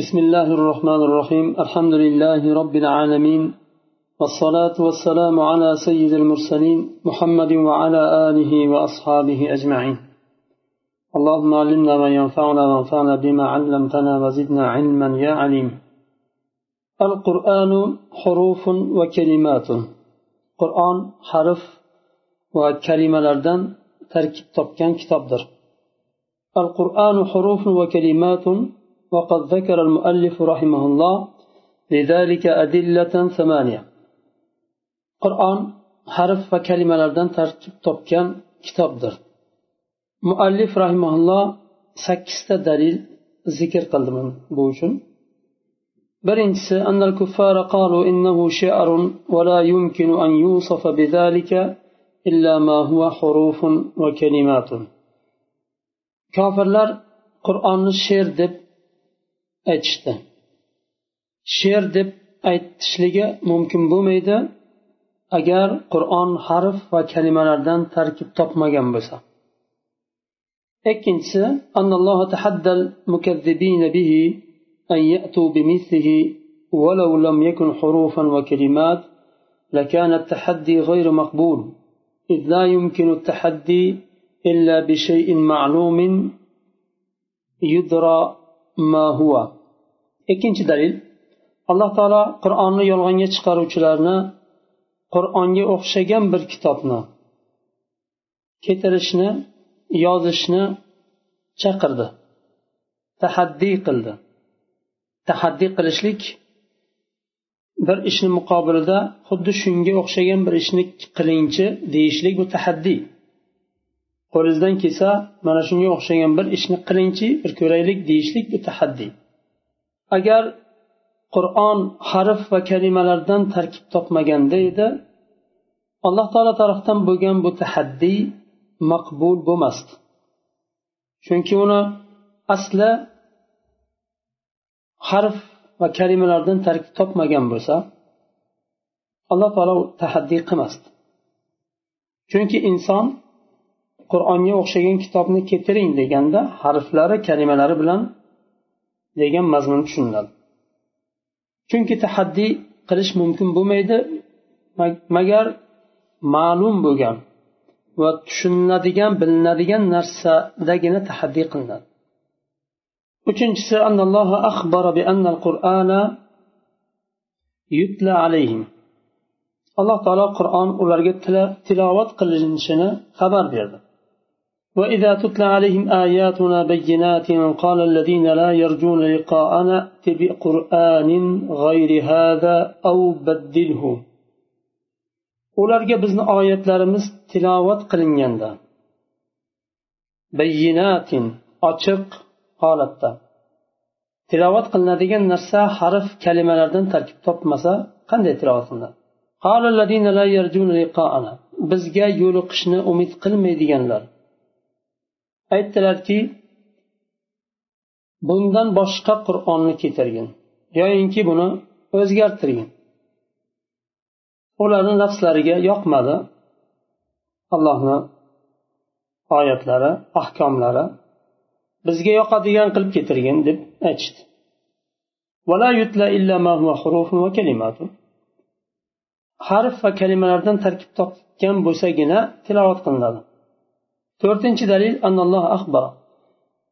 بسم الله الرحمن الرحيم الحمد لله رب العالمين والصلاة والسلام على سيد المرسلين محمد وعلى آله وأصحابه أجمعين اللهم علمنا ما ينفعنا وانفعنا بما علمتنا وزدنا علما يا عليم القرآن حروف وكلمات قرآن حرف وكلمة تركيب تبكان كتابدر القرآن حروف وكلمات وقد ذكر المؤلف رحمه الله لذلك أدلة ثمانية. قرآن حرف وكلمة لردن تركيب تبكان كتابدر muallif rahimaulloh sakkizta dalil zikr qildi bu uchun birinchisi أن الكفار قالوا إنه شعر ولا يمكن أن يوصف بذلك إلا ما هو حروف وكلمات qur'onni she'r deb aytishdi she'r deb aytishligi mumkin bo'lmaydi agar qur'on harf va kalimalardan tarkib topmagan bo'lsa ikkinchisi أن الله تحدى المكذبين به أن يأتوا بمثله ولو لم يكن حروفا وكلمات لكان التحدي غير مقبول إذ لا يمكن التحدي إلا بشيء معلوم يدرى ما هو ikkinchi dalil. Alloh taolo qur'onni yolg'onga chiqaruvchilarni qur'onga o'xshagan bir kitobni keltirishni yozishni chaqirdi. Tahaddiy qildi. Tahaddiy qilishlik bir ishni muqobilida xuddi shunga o'xshagan bir ishni qilingchi deyishlik bu tahaddiy qo'lingizdan kelsa mana shunga o'xshagan bir ishni qilingchi bir ko'raylik deyishlik bu tahaddiy agar qur'on harf va kalimalardan tarkib topmaganda edi alloh taolo tarafdan bo'lgan bu tahaddiy maqbul bo'lmasdi. Chunki uni asli harf va kalimalardan tarkib topmagan bo'lsa alloh taolo tahaddiy qilmasdi. Chunki inson qur'onga o'xshagan kitobni keltiring deganda harflari kalimalari bilan degan mazmun tushuniladi. Chunki tahaddiy qilish mumkin bo'lmaydi magar ma'lum bo'lgan va tushuniladigan bilinadigan narsadagina tahaddiy qilinadi. Uchinchisi alloh axbara bi annal qur'ana yutla alayhim. Alloh taolo qur'on ularga tilovat qilinishini xabar berdi. وإذا تتلى عليهم آياتنا بينات قال الذين لا يرجون لقاءنا ائت بقرآن غير هذا أو بدله ularga bizni oyatlarimiz tilovat qilinganda bayyinatin ochiq holatda tilovat qilinadigan narsa harf kalimalardan tarkib topmasa qanday tilovat qilinadi bizga yo'liqishni umid qilmaydiganlar Aytdilarki bundan boshqa qur'onni keltirgin yoyinki buni o'zgartirgin. Ularni nafslariga yoqmadi. Allohni oyatlari ahkomlari bizga yoqadigan qilib keltirgin deb aytishdi. Harf va kalimalardan tarkib topgan bo'lsagina tilovat qilinadi. to'rtinchi dalil annalloh axbar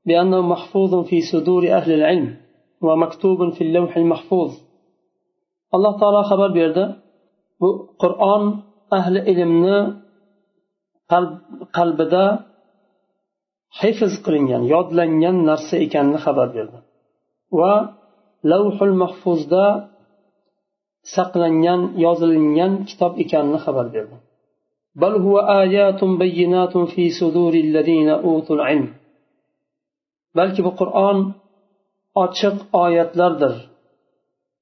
بأنه محفوظ في صدور أهل العلم ومكتوب في اللوح المحفوظ الله تعالى خبر بيرده bu qur'on ahli ilmni qalbida hifz qilingan yodlangan narsa ekanini xabar berdi va lavhul mahfuzda saqlangan yozilingan kitob ekanini xabar berdi بل هو آيات بينات في صدور الذين أوتوا العلم. بل كي بقرآن أتشق آيات لردر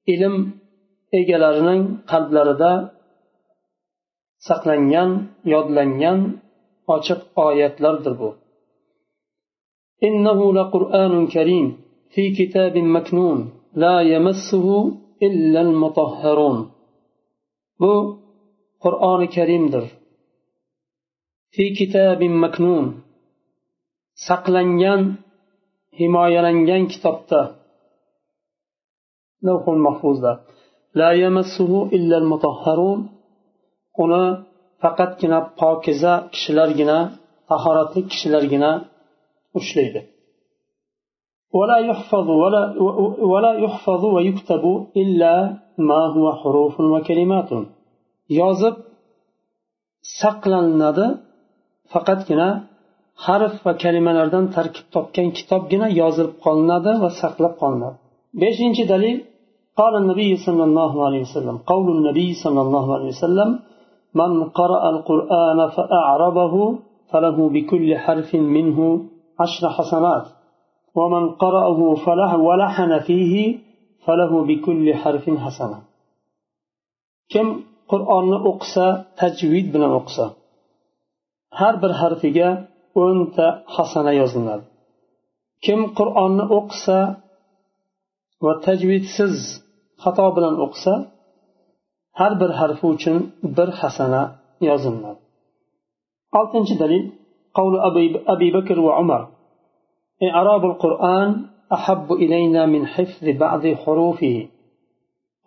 إلم إجلرن قلب لردا سقلنين يضلنين أتشق آيات لردر بو إنه لقرآن كريم في كتاب مكنون لا يمسه إلا المطهرون. بو قرآن كريم در fi kitabin maknun saqlangan himoyalangan kitobda lavhul mahfuzda la yamassuhu illa al-mutahharun uni faqatgina pokiza kishilargina tahoratli kishilargina ushlaydi ولا يحفظ ولا ولا يحفظ ويكتب إلا ما هو حروف وكلمات yozib saqlanadi faqatgina harf va kalimalardan tarkib topgan kitobgina yozilib qolinadi va saqlab qolinadi beshinchi dalil قال النبي صلى الله عليه وسلم قول النبي صلى الله عليه وسلم من قرأ القرآن فأعربه فله بكل حرف منه عشر حسنات ومن قرأه فله ولحن فيه فله بكل حرف حسنة كم قرآن أقسى تجويد بنا أقسى har bir harfiga o'nta hasana yoziladi kim qur'onni o'qisa va tajvidsiz xato bilan o'qisa har bir harfi uchun bir hasana yoziladi oltinchi dalil قول أبي بكر وعمر إعراب القرآن أحب إلينا من حفظ بعض حروفه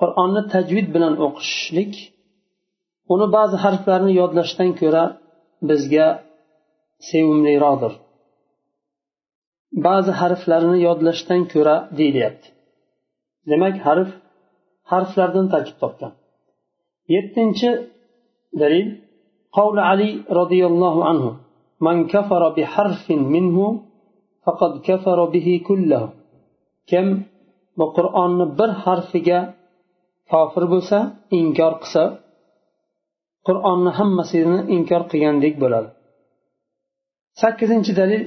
qur'onni tajvid bilan o'qishlik uni ba'zi harflarni yodlashdan ko'ra bizga sevimliroqdir ba'zi harflarni yodlashdan ko'ra deyilyapti demak harf harflardan tarkib topgan yettinchi dalil قول علي رضي الله عنه من كفر بحرف منه فقد كفر به كله kim bu qur'onni bir harfiga kofir bo'lsa inkor qilsa qur'onni hammasini inkor qilgandek bo'ladi sakkizinchi dalil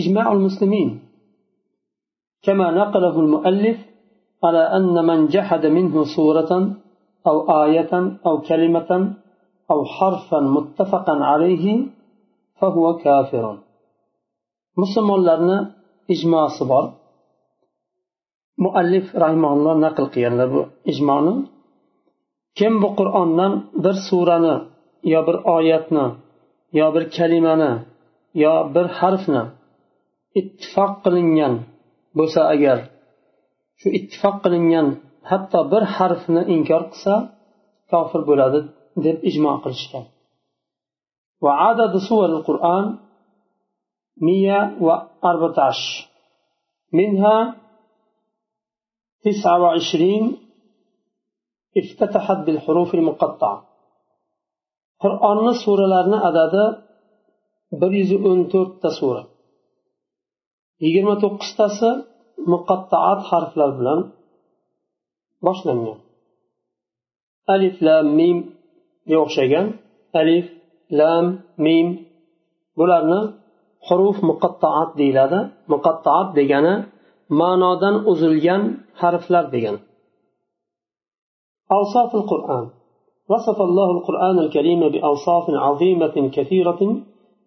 ijma'ul muslimin كما نقله المؤلف على أن من جحد منه سورة أو آية أو كلمة أو حرفا متفقا عليه فهو كافر musulmonlarni ijmosi bor muallif rahimaulloh naql qilganlar bu ijmoni kim bu qur'ondan bir surani yo bir oyatni yo bir kalimani yo bir harfni ittifoq qilingan bo'lsa agar shu ittifoq qilingan hatto bir harfni inkor qilsa kofir bo'ladi deb ijmo qilishgan وعدد سور القرآن مية وأربعة عشر منها تسعة وعشرين افتتحت بالحروف المقطعة قرآن سورة لارنا عدد bir yuz o'n to'rtta sura yigirma to'qqiztasi muqattaat harflar bilan boshlangan alif lam mimga o'xshagan alif lam mim bularni huruf muqattaat deyiladi muqattaat degani ma'nodan uzilgan harflar degani أوصاف القرآن. وصف الله القرآن الكريم بأوصاف عظيمة كثيرة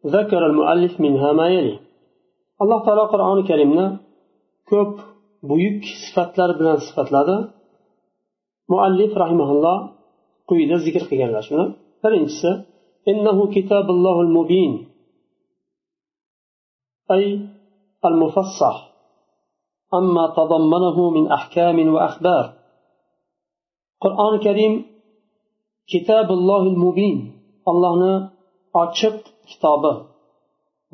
ذكر المؤلف منها ما يلي. alloh taolo qur'oni karimni ko'p buyuk sifatlar bilan sifatladi muallif rahimaulloh quyida zikr qilganlar shuni birinchisi إنه كتاب الله المبين أي المفصح. أما تضمنه من أحكام وأخبار. قرآن الكريم كتاب الله المبين الله أشق كتابه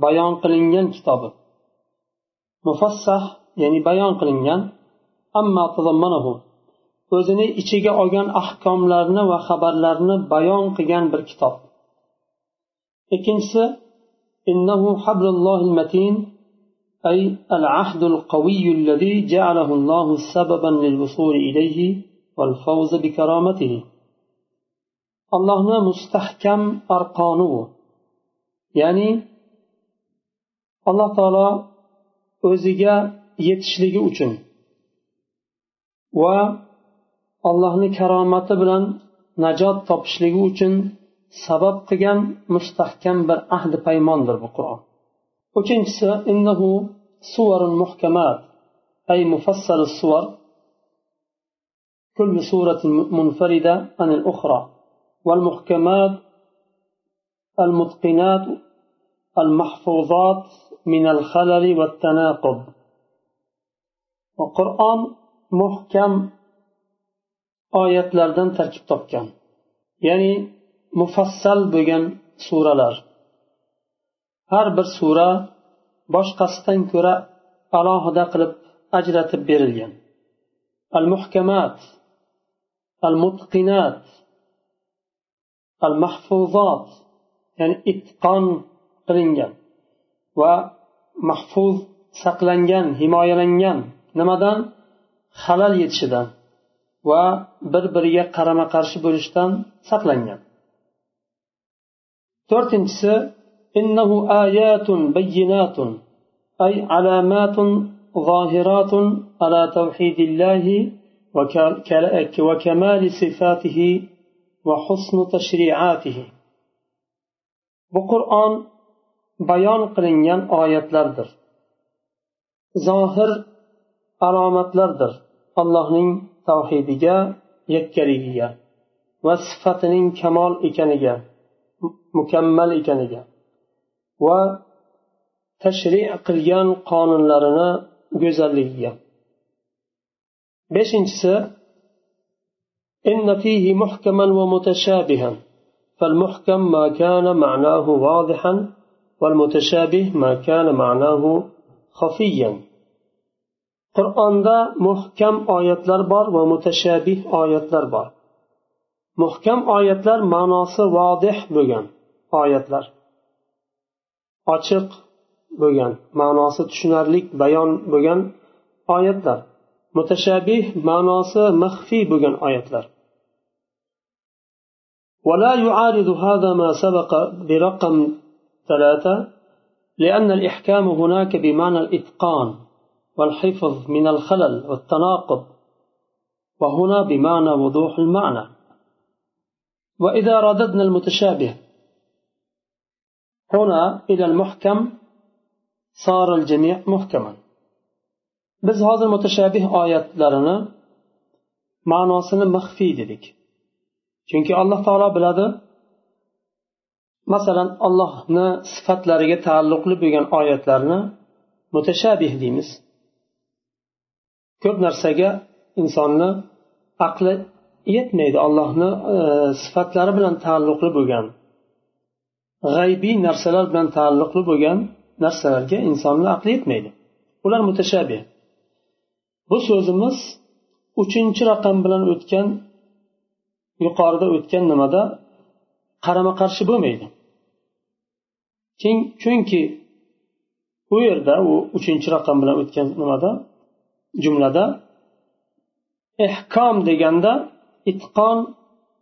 bayon qilingan kitobi mufassah ya'ni bayon qilingan ammo o'zini ichiga olgan ahkomlarni va xabarlarni bayon qilgan bir kitob ikkinchisi إنه حبل الله المتين أي العهد القوي الذي جعله الله سببا للوصول إليه والفوز بكرامته الله مستحكم أرقانه يعني alloh taolo o'ziga yetishligi uchun va allohni karomati bilan najot topishligi uchun sabab qilgan mustahkam bir ahdi paymondir bu qur'on uchinchisi innahu suvar muhkamat ay mufassal suvar كل سورة منفردة عن الأخرى. والمحكمات المتقنات المحفوظات من الخلل والتناقض. القرآن محكم آيات لردن تركب تبكم يعني مفصل بجن سورة لر هر بر سورة باش قصتن كرة الله قلب أجرة برليا المحكمات المتقنات المحفوظات يعني إتقان قلنجا ومحفوظ سقلنجا همايا لنجا نمدا خلال يتشدا وبربرية قرم قرش برشتان سقلنجا تورتنجس إنه آيات بينات أي علامات ظاهرات على توحيد الله وكمال صفاته وحسن تشريعاته bu qur'on bayon qilingan oyatlardir zohir alomatlardir allohning tavhidiga yakkaligiga va sifatining kamol ekaniga mukammal ekaniga va tashri qilgan qonunlarini go'zalligiga beshinchisi إن فيه محكما ومتشابها فالمحكم ما كان معناه واضحا والمتشابه ما كان معناه خفيا qur'onda muhkam oyatlar bor va mutashabih oyatlar bor muhkam oyatlar ma'nosi vodih bo'lgan oyatlar ochiq bo'lgan ma'nosi tushunarli bayon bo'lgan oyatlar Mutashabih ma'nosi maxfiy bo'lgan oyatlar ولا يعارض هذا ما سبق برقم ثلاثة لأن الإحكام هناك بمعنى الإتقان والحفظ من الخلل والتناقض وهنا بمعنى وضوح المعنى. وإذا رددنا المتشابه هنا إلى المحكم صار الجميع محكما. Biz hozir mutashabih oyatlarini ma'nosini maxfiy dedik. Chunki alloh taolo biladi masalan allohni sifatlariga taalluqli bo'lgan oyatlarni mutashabih deymiz. Ko'p narsaga insonni aqli yetmaydi allohni e, sifatlari bilan taalluqli bo'lgan g'aybiy narsalar bilan taalluqli bo'lgan narsalarga insonni aqli yetmaydi. Ular mutashabih. Bu so'zimiz uchinchi raqam bilan o'tgan yuqorida o'tgan nimada? Qarama qarshi bo'lmaydi chunki u yerda u uchinchi raqam bilan o'tgan nimada? Jumlada ehkom deganda itqon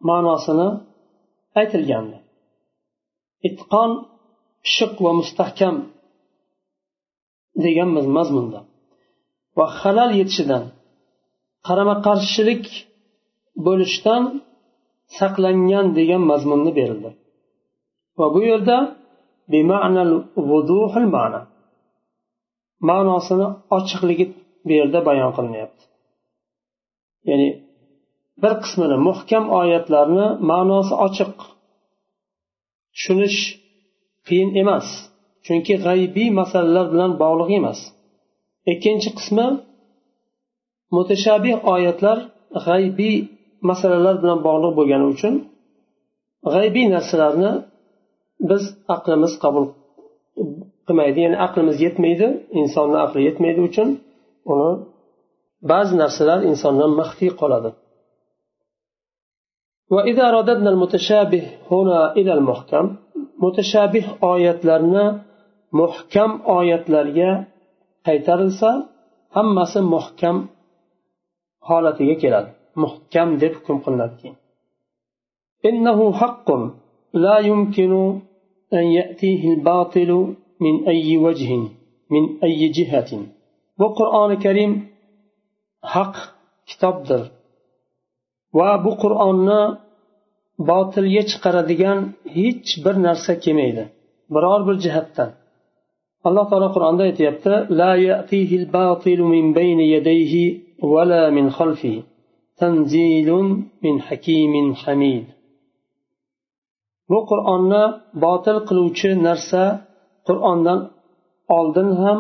ma'nosini aytilgandi. Itqon pishiq va mustahkam degan mazmunda va halal yetishidan qarama qarshilik bo'lishdan saqlangan degan mazmunni berildi. Va bu yerda ma'nosini ochiqligi bu yerda bayon qilinyapti. Ya'ni bir qismini muhkam oyatlarni ma'nosi ochiq tushunish qiyin emas chunki g'aybiy masalalar bilan bog'liq emas. ikkinchi qismi mutashabih oyatlar g'aybiy masalalar bilan bog'liq bo'lgani uchun g'aybiy narsalarni biz aqlimiz qabul qilmaydi ya'ni aqlimiz yetmaydi insonni aqli yetmaydi uchun uni ba'zi narsalar insondan maxfiy qoladi وإذا رددنا المتشابه هنا إلى المحكم متشابه oyatlarni muhkam oyatlarga qaytarilsa hammasi muhkam holatiga keladi muhkam deb hukm qilinadi keyin إنه حق لا يمكن أن يأتيه الباطل من أي وجه من أي جهة وقرآن كريم حق kitobdir va bu qur'onni botilga chiqaradigan hech bir narsa kelmaydi biror bir jihatdan Alloh taolo qur'onda aytyapti la yatihil batilu min bayni yadayhi vala min xalfihi tanzilun min hakimin hamid. Bu qur'onni botil qiluvchi narsa qur'ondan oldin ham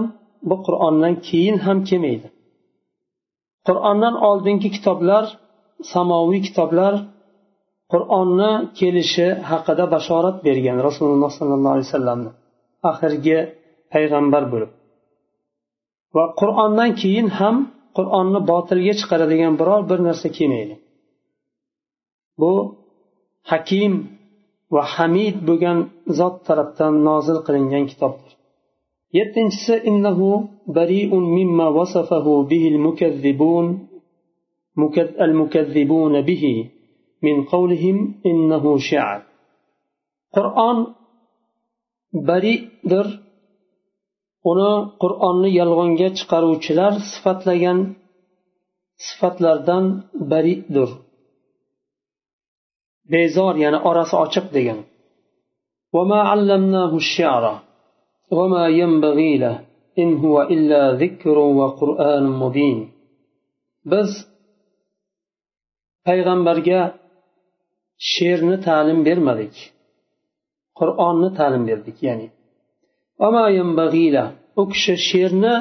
bu qur'ondan keyin ham kelmaydi. Qur'ondan oldingi kitoblar samoviy kitoblar qur'onni kelishi haqida bashorat bergan rasululloh sollallohu alayhi vasallamni. Oxirgi payg'ambar bo'lib. Va qur'ondan keyin ham qur'onni botilga chiqaradigan biror bir narsa kelmaydi. Bu hakim va hamid bo'lgan zot tarafdan nozil qilingan kitobdir. Yettinchisi innahu bariun mimma wasafahu bihi al-mukazzibun al-mukazzibun bihi min qawlihim innahu shi'r qur'on baridir uni qur'onni yolg'onga chiqaruvchilar sifatlagan sifatlardan baridir bezor ya'ni orasi ochiq degan وما علمناه الشعر وما ينبغي له إن هو إلا ذكر وقرآن مبين biz payg'ambarga she'rni ta'lim bermadik qur'onni ta'lim berdik ya'ni u kishi she'rni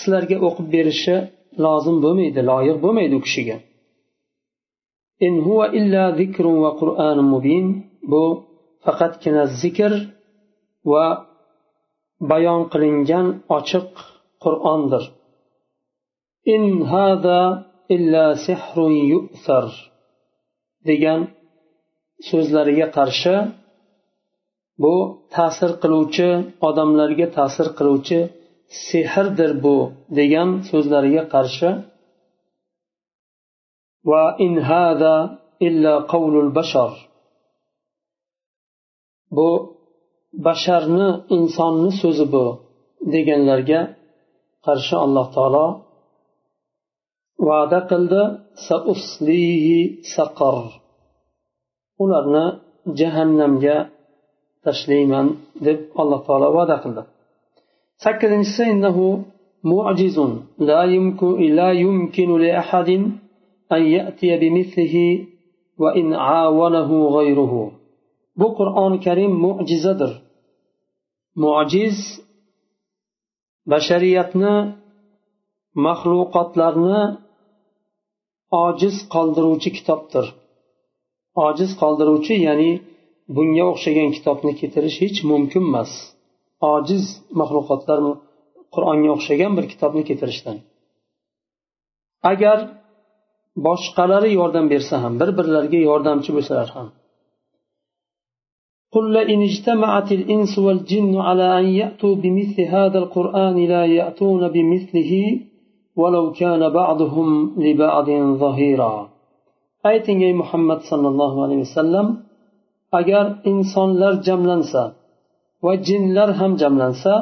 sizlarga o'qib berishi lozim bo'lmaydi loyiq bo'lmaydi u kishiga. In huwa illa zikrun va qur'anun mubin. Bu faqatgina zikr va bayon qilingan ochiq qur'ondir. In hada illa sihrun yu'sar degan so'zlariga qarshi bu ta'sir qiluvchi odamlarga ta'sir qiluvchi sehrdir bu degan so'zlariga qarshi va in hada illa qavlul bashar. Bu basharni insonni so'zi bu deganlarga qarshi alloh taolo va'da qildi saqar. Ularni jahannamga tashlayman deb alloh taolo va'da qildi sakkizinchisi innahu معجز لا يمكن لا يمكن لأحد أن يأتي بمثله وإن عاونه غيره bu qur'oni karim mo'jizadir mo'jiz bashariyatni maxluqotlarni ojiz qoldiruvchi kitobdir ojiz qoldiruvchi ya'ni bunga o'xshagan kitobni keltirish hech mumkin emas ojiz maxluqotlar qur'onga o'xshagan bir kitobni keltirishdan agar boshqalari yordam bersa ham bir birlariga yordamchi bo'lsalar ham قل لئن اجتمعت الإنس والجن على أن يأتوا بمثل هذا القرآن لا يأتون بمثله ولو كان بعضهم لبعض ظهيرا ayting ey muhammad sollallohu alayhi vasallam agar insonlar jamlansa va jinlar ham jamlansa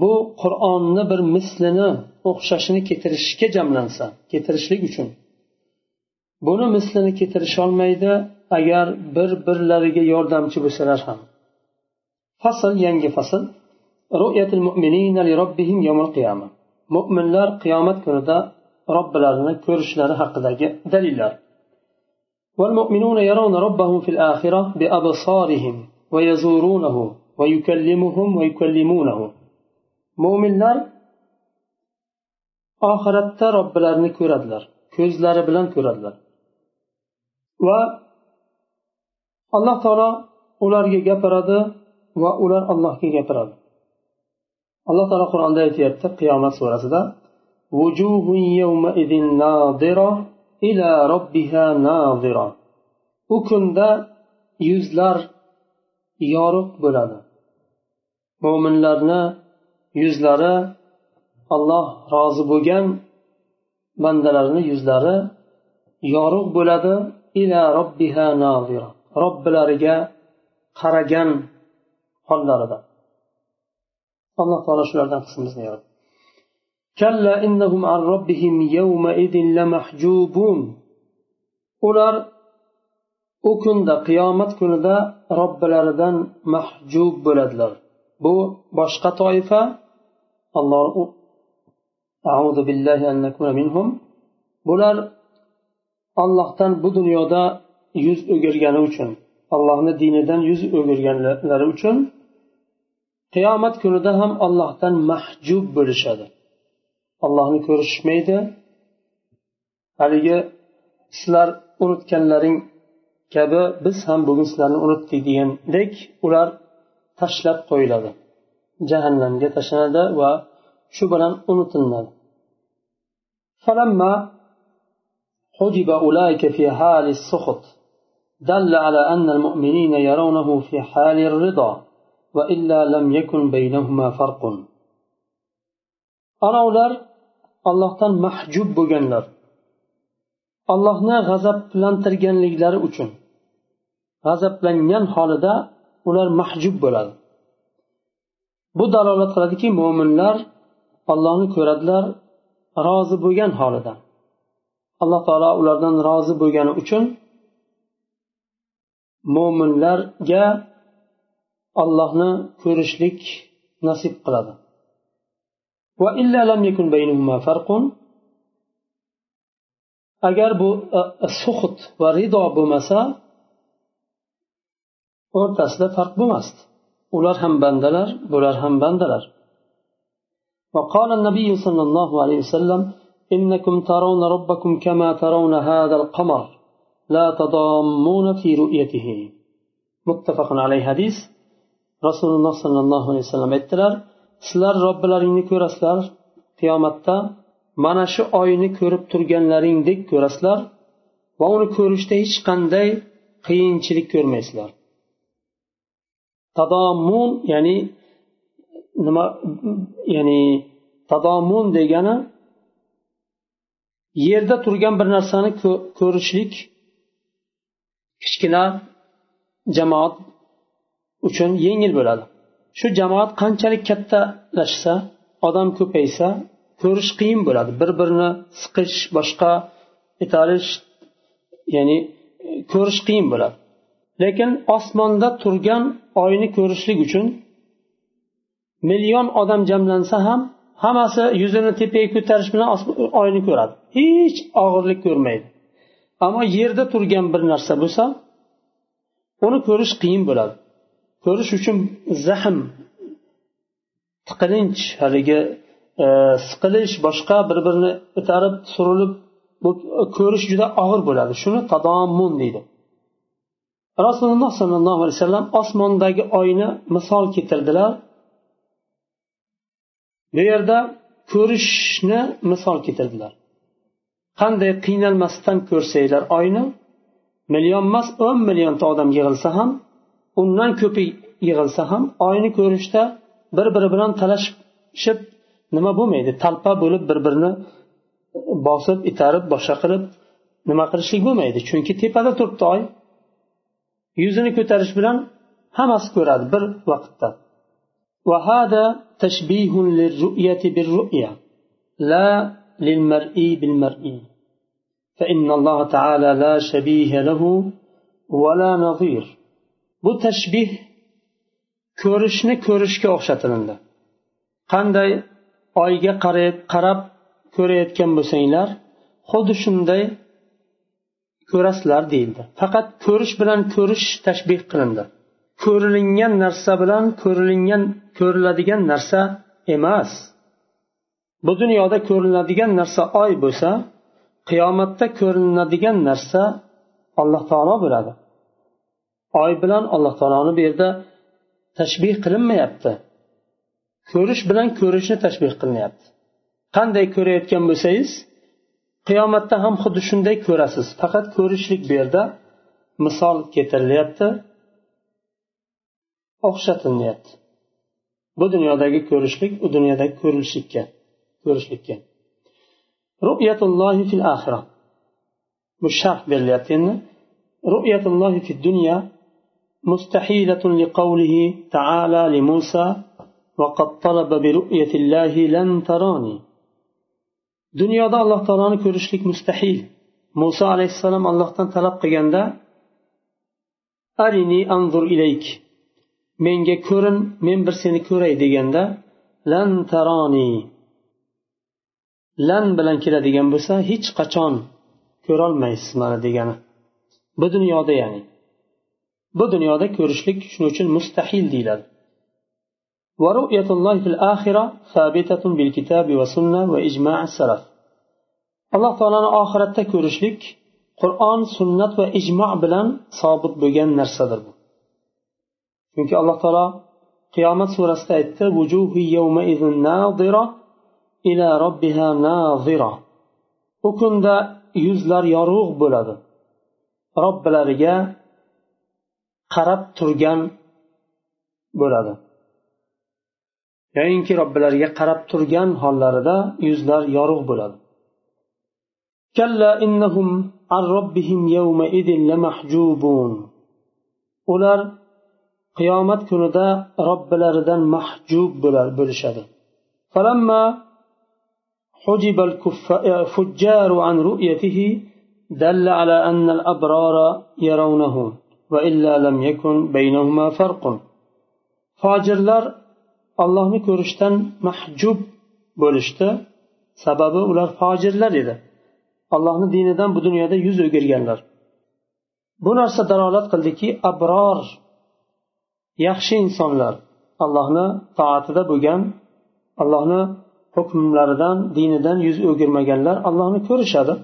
bu qur'onni bir mislini o'xshashini keltirishga jamlansa keltirishlik uchun. Buni mislini keltirisholmaydi agar bir birlariga yordamchi bo'lsalar ham. Fasl yangi fasl. Mo'minlar qiyomat kunida robbilarini ko'rishlari haqidagi dalillar. والمؤمنون يرون ربهم في الآخرة بأبصارهم ويزورونه ويكلمهم ويكلمونه. مؤمن لار آخرة رب لارن كرد لار كز لار بلان كرد لار و الله تعالى أولار يجبرد و أولار الله يجبرد الله تعالى قرآن دائت يرتق قيامة سورة وجوه يومئذ نادره ila robbiha nazira. U kunda yuzlar yorug' bo'ladi. Mo'minlarni yuzlari alloh rozi bo'lgan bandalarni yuzlari yorug' bo'ladi. Ila robbiha nazira. Robbilariga qaragan hollarida. Alloh taolo shulardan qilsin bizni كلا إنهم عن ربهم يومئذ لمحجوبون ular u kunda qiyomat kunida robbilaridan mahjub bo'ladilar bu boshqa toifa alloh bular ollohdan bu dunyoda yuz o'girgani uchun allohni dinidan yuz o'girganlari uchun qiyomat kunida ham allohdan mahjub bo'lishadi allohni ko'rishmaydi haligi sizlar unutganlaring kabi biz ham bugun sizlarni unutdik degandek ular tashlab qo'yiladi jahannamga tashlanadi va shu bilan unutiladi فلما حجب أولئك في حال السخط دل على أن المؤمنين يرونه في حال الرضا وإلا لم يكن بينهما فرق أنا ular allohdan mahjub bo'lganlar. Allohni g'azablantirganliklari uchun. G'azablangan holida ular mahjub bo'ladi. Bu dalolat qiladiki mo'minlar ollohni ko'radilar rozi bo'lgan holida alloh taolo ulardan rozi bo'lgani uchun mo'minlarga ollohni ko'rishlik nasib qiladi. Agar bu e, e, suhut va rido bo'lmasa o'rtasida farq bo'lmasdi ular ham bandalar bular ham bandalar وقال النبي صلى الله عليه وسلم إنكم ترون ربكم كما ترون هذا القمر لا تضامون في رؤيته متفق عليه حديث رسول الله صلى الله عليه وسلم aytdilar sizlar robbilaringni ko'rasizlar qiyomatda mana shu oyni ko'rib turganlaringdek ko'rasizlar va uni ko'rishda hech qanday qiyinchilik ko'rmaysizlar. Tadomun ya'ni nima ya'ni tadomun degani yerda turgan bir narsani ko'rishlik kichkina jamoat uchun yengil bo'ladi. Shu jamoat qanchalik kattalashsa odam ko'paysa ko'rish qiyin bo'ladi. Bir birini siqish boshqa italish ya'ni ko'rish qiyin bo'ladi. Lekin osmonda turgan oyni ko'rishlik uchun million odam jamlansa ham hammasi yuzini tepaga ko'tarish bilan oyni ko'radi. Hech og'irlik ko'rmaydi. Ammo yerda turgan bir narsa bo'lsa uni ko'rish qiyin bo'ladi. Ko'rish uchun zahm tiqilinch haligi e, siqilish boshqa bir birini itarib surilib ko'rish juda og'ir bo'ladi. Shuni tadommun deydi. Rasululloh sollallohu alayhi vasallam osmondagi oyni misol keltirdilar. Bu yerda ko'rishni misol keltirdilar. Qanday qiynalmasdan ko'rsanglar oyni million emas o'n millionta odam yig'ilsa ham undan ko'pi yig'ilsa ham oyni ko'rishda bir biri bilan talashib nima bo'lmaydi talpa bo'lib bir birini bosib itarib boshqa qilib nima qilishlik bo'lmaydi chunki tepada turibdi oy yuzini ko'tarish bilan hammasi ko'radi bir vaqtda وهذا تشبيه للرؤية بالرؤية لا للمرئي بالمرئي فإن الله تعالى لا شبيه له ولا نظير bu tashbih ko'rishni ko'rishga o'xshatilindi. Qanday oyga qarab qarab ko'rayotgan bo'lsanglar xuddi shunday ko'rasizlar deyildi. Faqat ko'rish bilan ko'rish tashbih qilindi. Ko'rilingan narsa bilan ko'rilingan ko'riladigan narsa emas. Bu dunyoda ko'rinadigan narsa oy bo'lsa qiyomatda ko'rinadigan narsa alloh taolo bo'ladi oy bilan alloh taoloni bu yerda tashbih qilinmayapti. Ko'rish bilan ko'rishni tashbih qilinyapti. Qanday ko'rayotgan bo'lsangiz qiyomatda ham xuddi shunday ko'rasiz. Faqat ko'rishlik bu yerda misol keltirilyapti. O'xshatilyapti bu dunyodagi ko'rishlik u dunyodagi ko'rilishlikka ko'rishlikka. Ru'yatullohi fil axira bu sharh berilyapti endi. Ru'yatullohi fid dunya مستحيلة لقوله تعالى لموسى وقد طلب برؤية الله لن تراني dunyoda alloh taoloni ko'rishlik mustahil muso alayhissalom allohdan talab qilganda arini anzur ilayk menga ko'rin men bir seni ko'ray deganda lan taroni lan bilan keladigan bo'lsa hech qachon ko'rolmaysiz mani degani bu dunyoda ya'ni bu dunyoda ko'rishlik shuning uchun mustahil deyiladi ورؤية الله في الآخرة ثابتة بالكتاب والسنة وإجماع السلف alloh taoloni oxiratda ko'rishlik qur'on sunnat va ijmo bilan sobit bo'lgan narsadir bu chunki alloh taolo qiyomat surasida aytdi u kunda yuzlar yorug' bo'ladi robbilariga qarab turgan bo'ladi yoyinki robbilariga qarab turgan hollarida yuzlar yorug' bo'ladi ular qiyomat kunida robbilaridan mahjub bo'lishadi حجب الفجار عن رؤيته دل على أن الأبرار يرونه fojirlar ollohni ko'rishdan mahjub bo'lishdi. Sababi ular fojirlar edi. Allohni dinidan bu dunyoda yuz o'girganlar. Bu narsa dalolat qildiki abror yaxshi insonlar allohni toatida bo'lgan allohni hukmlaridan dinidan yuz o'girmaganlar allohni ko'rishadi.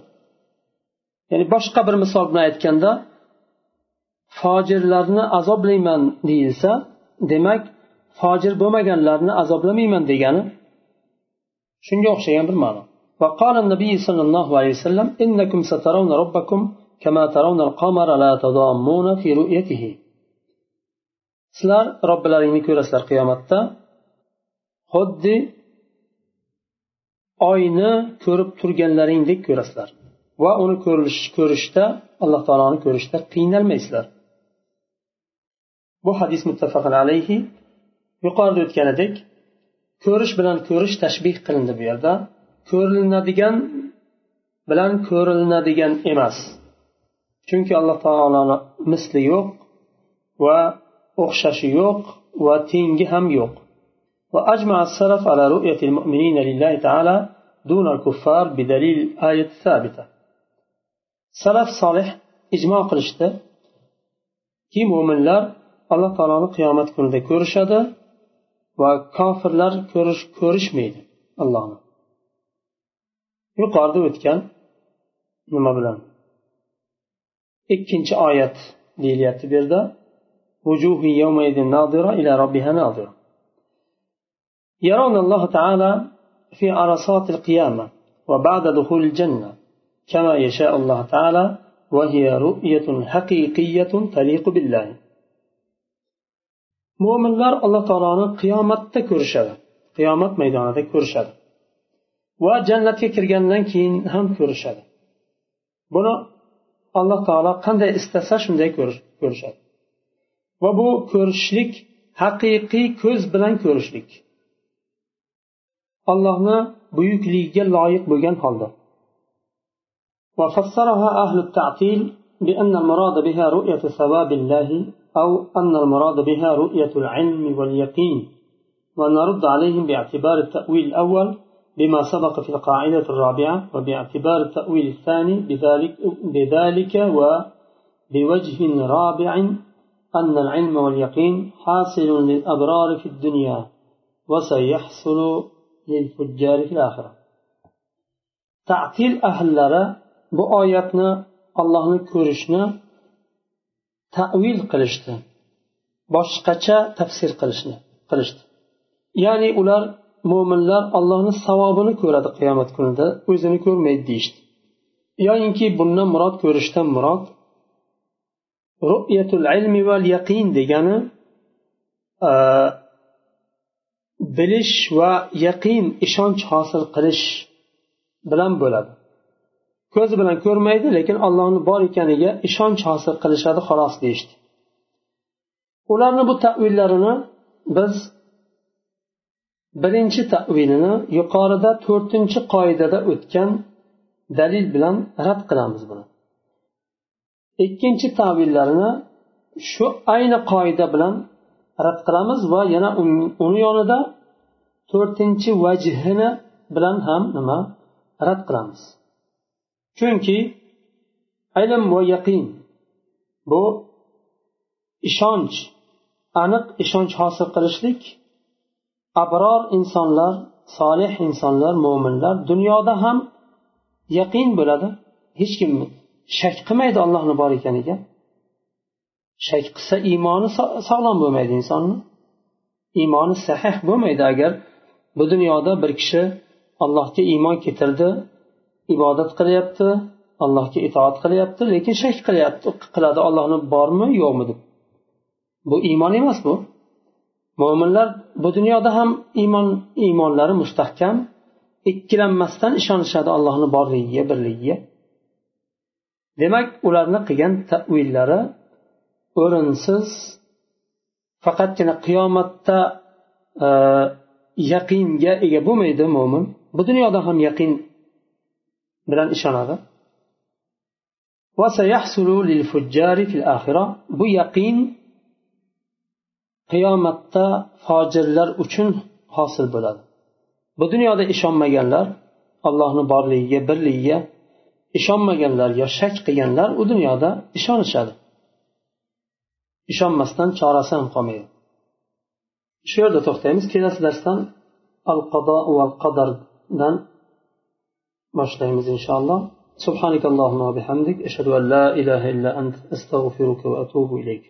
Ya'ni boshqa bir misol bilan aytganda fojirlarni azoblayman deyilsa demak fojir bo'lmaganlarni azoblamayman degani shunga o'xshagan bir ma'no وقال النبي صلى الله عليه وسلم إنكم سترون ربكم كما ترون القمر لا تضامون في رؤيته sizlar robbilaringni ko'rasizlar qiyomatda xuddi oyni ko'rib turganlaringdek ko'rasizlar va uni ko'rishda alloh taoloni ko'rishda qiynalmaysizlar bu hadis muttafaqan alayhi yuqorida o'tganidek ko'rish bilan ko'rish tashbih qilindi bu yerda ko'rilinadigan bilan ko'rilinadigan emas chunki alloh taoloni misli yo'q va o'xshashi yo'q va tengi ham yo'q وأجمع السلف على رؤية المؤمنين لله تعالى دون الكفار بدليل آية ثابتة سلف صالح إجماع قلشته كي مؤمنlar alloh taoloni qiyomat kunida ko'rishadi va kofirlar ko'rish ko'rishmaydi allohni yuqorida o'tgan nima bilan ikkinchi oyat deyilyapti bu yerda يرون الله تعالى في عرصات القيامة وبعد دخول الجنة كما يشاء الله تعالى وهي رؤية حقيقية تليق بالله mo'minlar alloh taoloni qiyomatda ko'rishadi qiyomat maydonida ko'rishadi va jannatga kirgandan keyin ham ko'rishadi buni alloh taolo qanday istasa shunday ko'rishadi va bu ko'rishlik haqiqiy ko'z bilan ko'rishlik allohni buyukligiga loyiq bo'lgan holda وفسرها أهل التعطيل بأن المراد بها رؤية ثواب الله أو أن المراد بها رؤية العلم واليقين ونرد عليهم باعتبار التأويل الأول بما سبق في القاعدة الرابعة وباعتبار التأويل الثاني بذلك, بذلك وبوجه رابع أن العلم واليقين حاصل للأبرار في الدنيا وسيحصل للفجار في الآخرة. تعطيل أهل لرا بآياتنا الله كورشنا tavil qilishdi. Boshqacha tafsir qilishni qilishdi. Ya'ni ular mo'minlar allohni savobini ko'radi qiyomat kunida o'zini ko'rmaydi deyishdi. Yoyinki bundan murod ko'rishdan murod ru'yatul ilmi val yaqin degani e, bilish va yaqin ishonch hosil qilish bilan bo'ladi. Ko'zi bilan ko'rmaydi lekin allohni bor ekaniga ishonch hosil qilishadi xolos deyishdi. Ularni bu tavillarini biz birinchi tavilini yuqorida to'rtinchi qoidada o'tgan dalil bilan rad qilamiz buni. Ikkinchi tavillarini shu ayni qoida bilan rad qilamiz va yana uni yonida to'rtinchi vajhini bilan ham nima? Rad qilamiz. Chunki ilm va yaqin bu ishonch aniq ishonch hosil qilishlik abror insonlar solih insonlar mo'minlar dunyoda ham yaqin bo'ladi. Hech kim shak qilmaydi ollohni bor ekaniga. Shak qilsa iymoni sog'lom bo'lmaydi insonni. Iymoni sahih bo'lmaydi agar bu dunyoda bir kishi allohga iymon keltirdi ibodat qilyapti allohga itoat qilyapti lekin shak qilyapti. Qiladi ollohni bormi yo'qmi deb. Bu iymon emas bu. Mo'minlar bu dunyoda ham iymon iymonlari mustahkam. Ikkilanmasdan ishonishadi allohni borligiga birligiga. Demak ularni qilgan tavillari o'rinsiz. Faqatgina qiyomatda e, yaqinga ega bo'lmaydi mo'min bu dunyoda ham yaqin bilan ishonadi. Bu yaqin qiyomatda fojirlar uchun hosil bo'ladi. Bu dunyoda ishonmaganlar allohni borligiga birligiga ishonmaganlar yo shak qilganlar u dunyoda ishonishadi. Ishonmasdan chorasi ham qolmaydi. Shu yerda to'xtaymiz. Kelasi darsdan al qado va qadardan boshlaymiz inshaalloh سبحانك اللهم وبحمدك أشهد أن لا إله إلا أنت أستغفرك وأتوب إليك